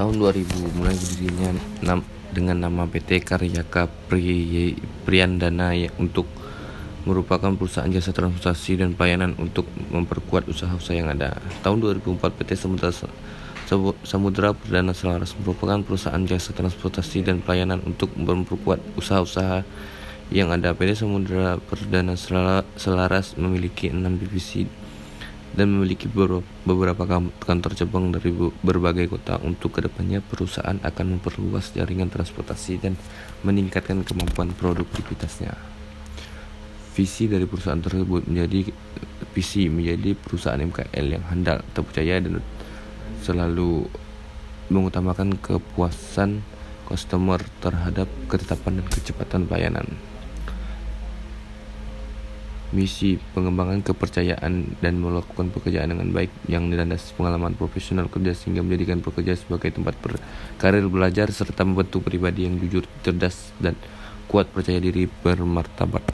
tahun 2000 mulai berdirinya dengan nama PT Karyaka Pri Priyandana ya, untuk merupakan perusahaan jasa transportasi dan pelayanan untuk memperkuat usaha-usaha yang ada. Tahun 2004 PT Samudra Samudra Perdana Selaras merupakan perusahaan jasa transportasi dan pelayanan untuk memperkuat usaha-usaha yang ada. PT Samudra Perdana Selaras memiliki enam divisi dan memiliki beberapa kantor cabang dari berbagai kota. Untuk ke depannya, perusahaan akan memperluas jaringan transportasi dan meningkatkan kemampuan produktivitasnya. Visi dari perusahaan tersebut menjadi visi menjadi perusahaan MKL yang handal, terpercaya dan selalu mengutamakan kepuasan customer terhadap ketetapan dan kecepatan pelayanan misi pengembangan kepercayaan dan melakukan pekerjaan dengan baik yang dilandasi pengalaman profesional kerja sehingga menjadikan pekerja sebagai tempat karir belajar serta membentuk pribadi yang jujur, cerdas dan kuat percaya diri bermartabat.